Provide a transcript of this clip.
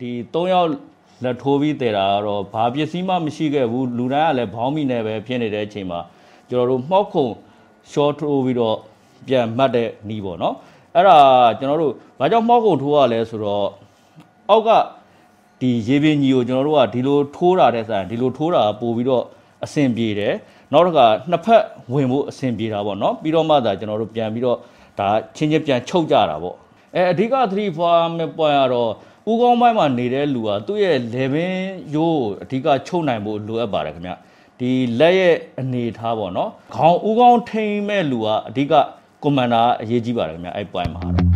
你都要 လက်ထိုးပြီးတည်တာကတော့ဘာပစ္စည်းမှမရှိခဲ့ဘူးလူတိုင်းကလည်းဘောင်းမိနဲ့ပဲဖြစ်နေတဲ့အချိန်မှာကျွန်တော်တို့မှောက်ခုံ short ထိုးပြီးတော့ပြန်မှတ်တဲ့နီးပေါ့နော်အဲ့ဒါကျွန်တော်တို့ဘာကြောင့်မှောက်ခုံထိုးရလဲဆိုတော့အောက်ကဒီရေပင်ကြီးကိုကျွန်တော်တို့ကဒီလိုထိုးတာတဲ့ဆိုင်ဒီလိုထိုးတာပို့ပြီးတော့အဆင်ပြေတယ်နောက်တစ်ခါနှစ်ဖက်ဝင်ဖို့အဆင်ပြေတာပေါ့နော်ပြီးတော့မှသာကျွန်တော်တို့ပြန်ပြီးတော့ဒါချင်းချင်းပြန်ချုပ်ကြတာပေါ့အဲအဓိက3 form ပွိုင်းကတော့ ဦးကောင်းပိုင်းမှာနေတဲ့လူကသူ့ရဲ့ level ရိုးအဓိကချုပ်နိုင်ဖို့လိုအပ်ပါတယ်ခင်ဗျဒီလက်ရဲ့အနေထားပေါ့နော်ခေါင်းဦးကောင်းထိမ့်မဲ့လူကအဓိကကွန်မန်ဒါအရေးကြီးပါတယ်ခင်ဗျအဲ့ပွိုင်းမှာ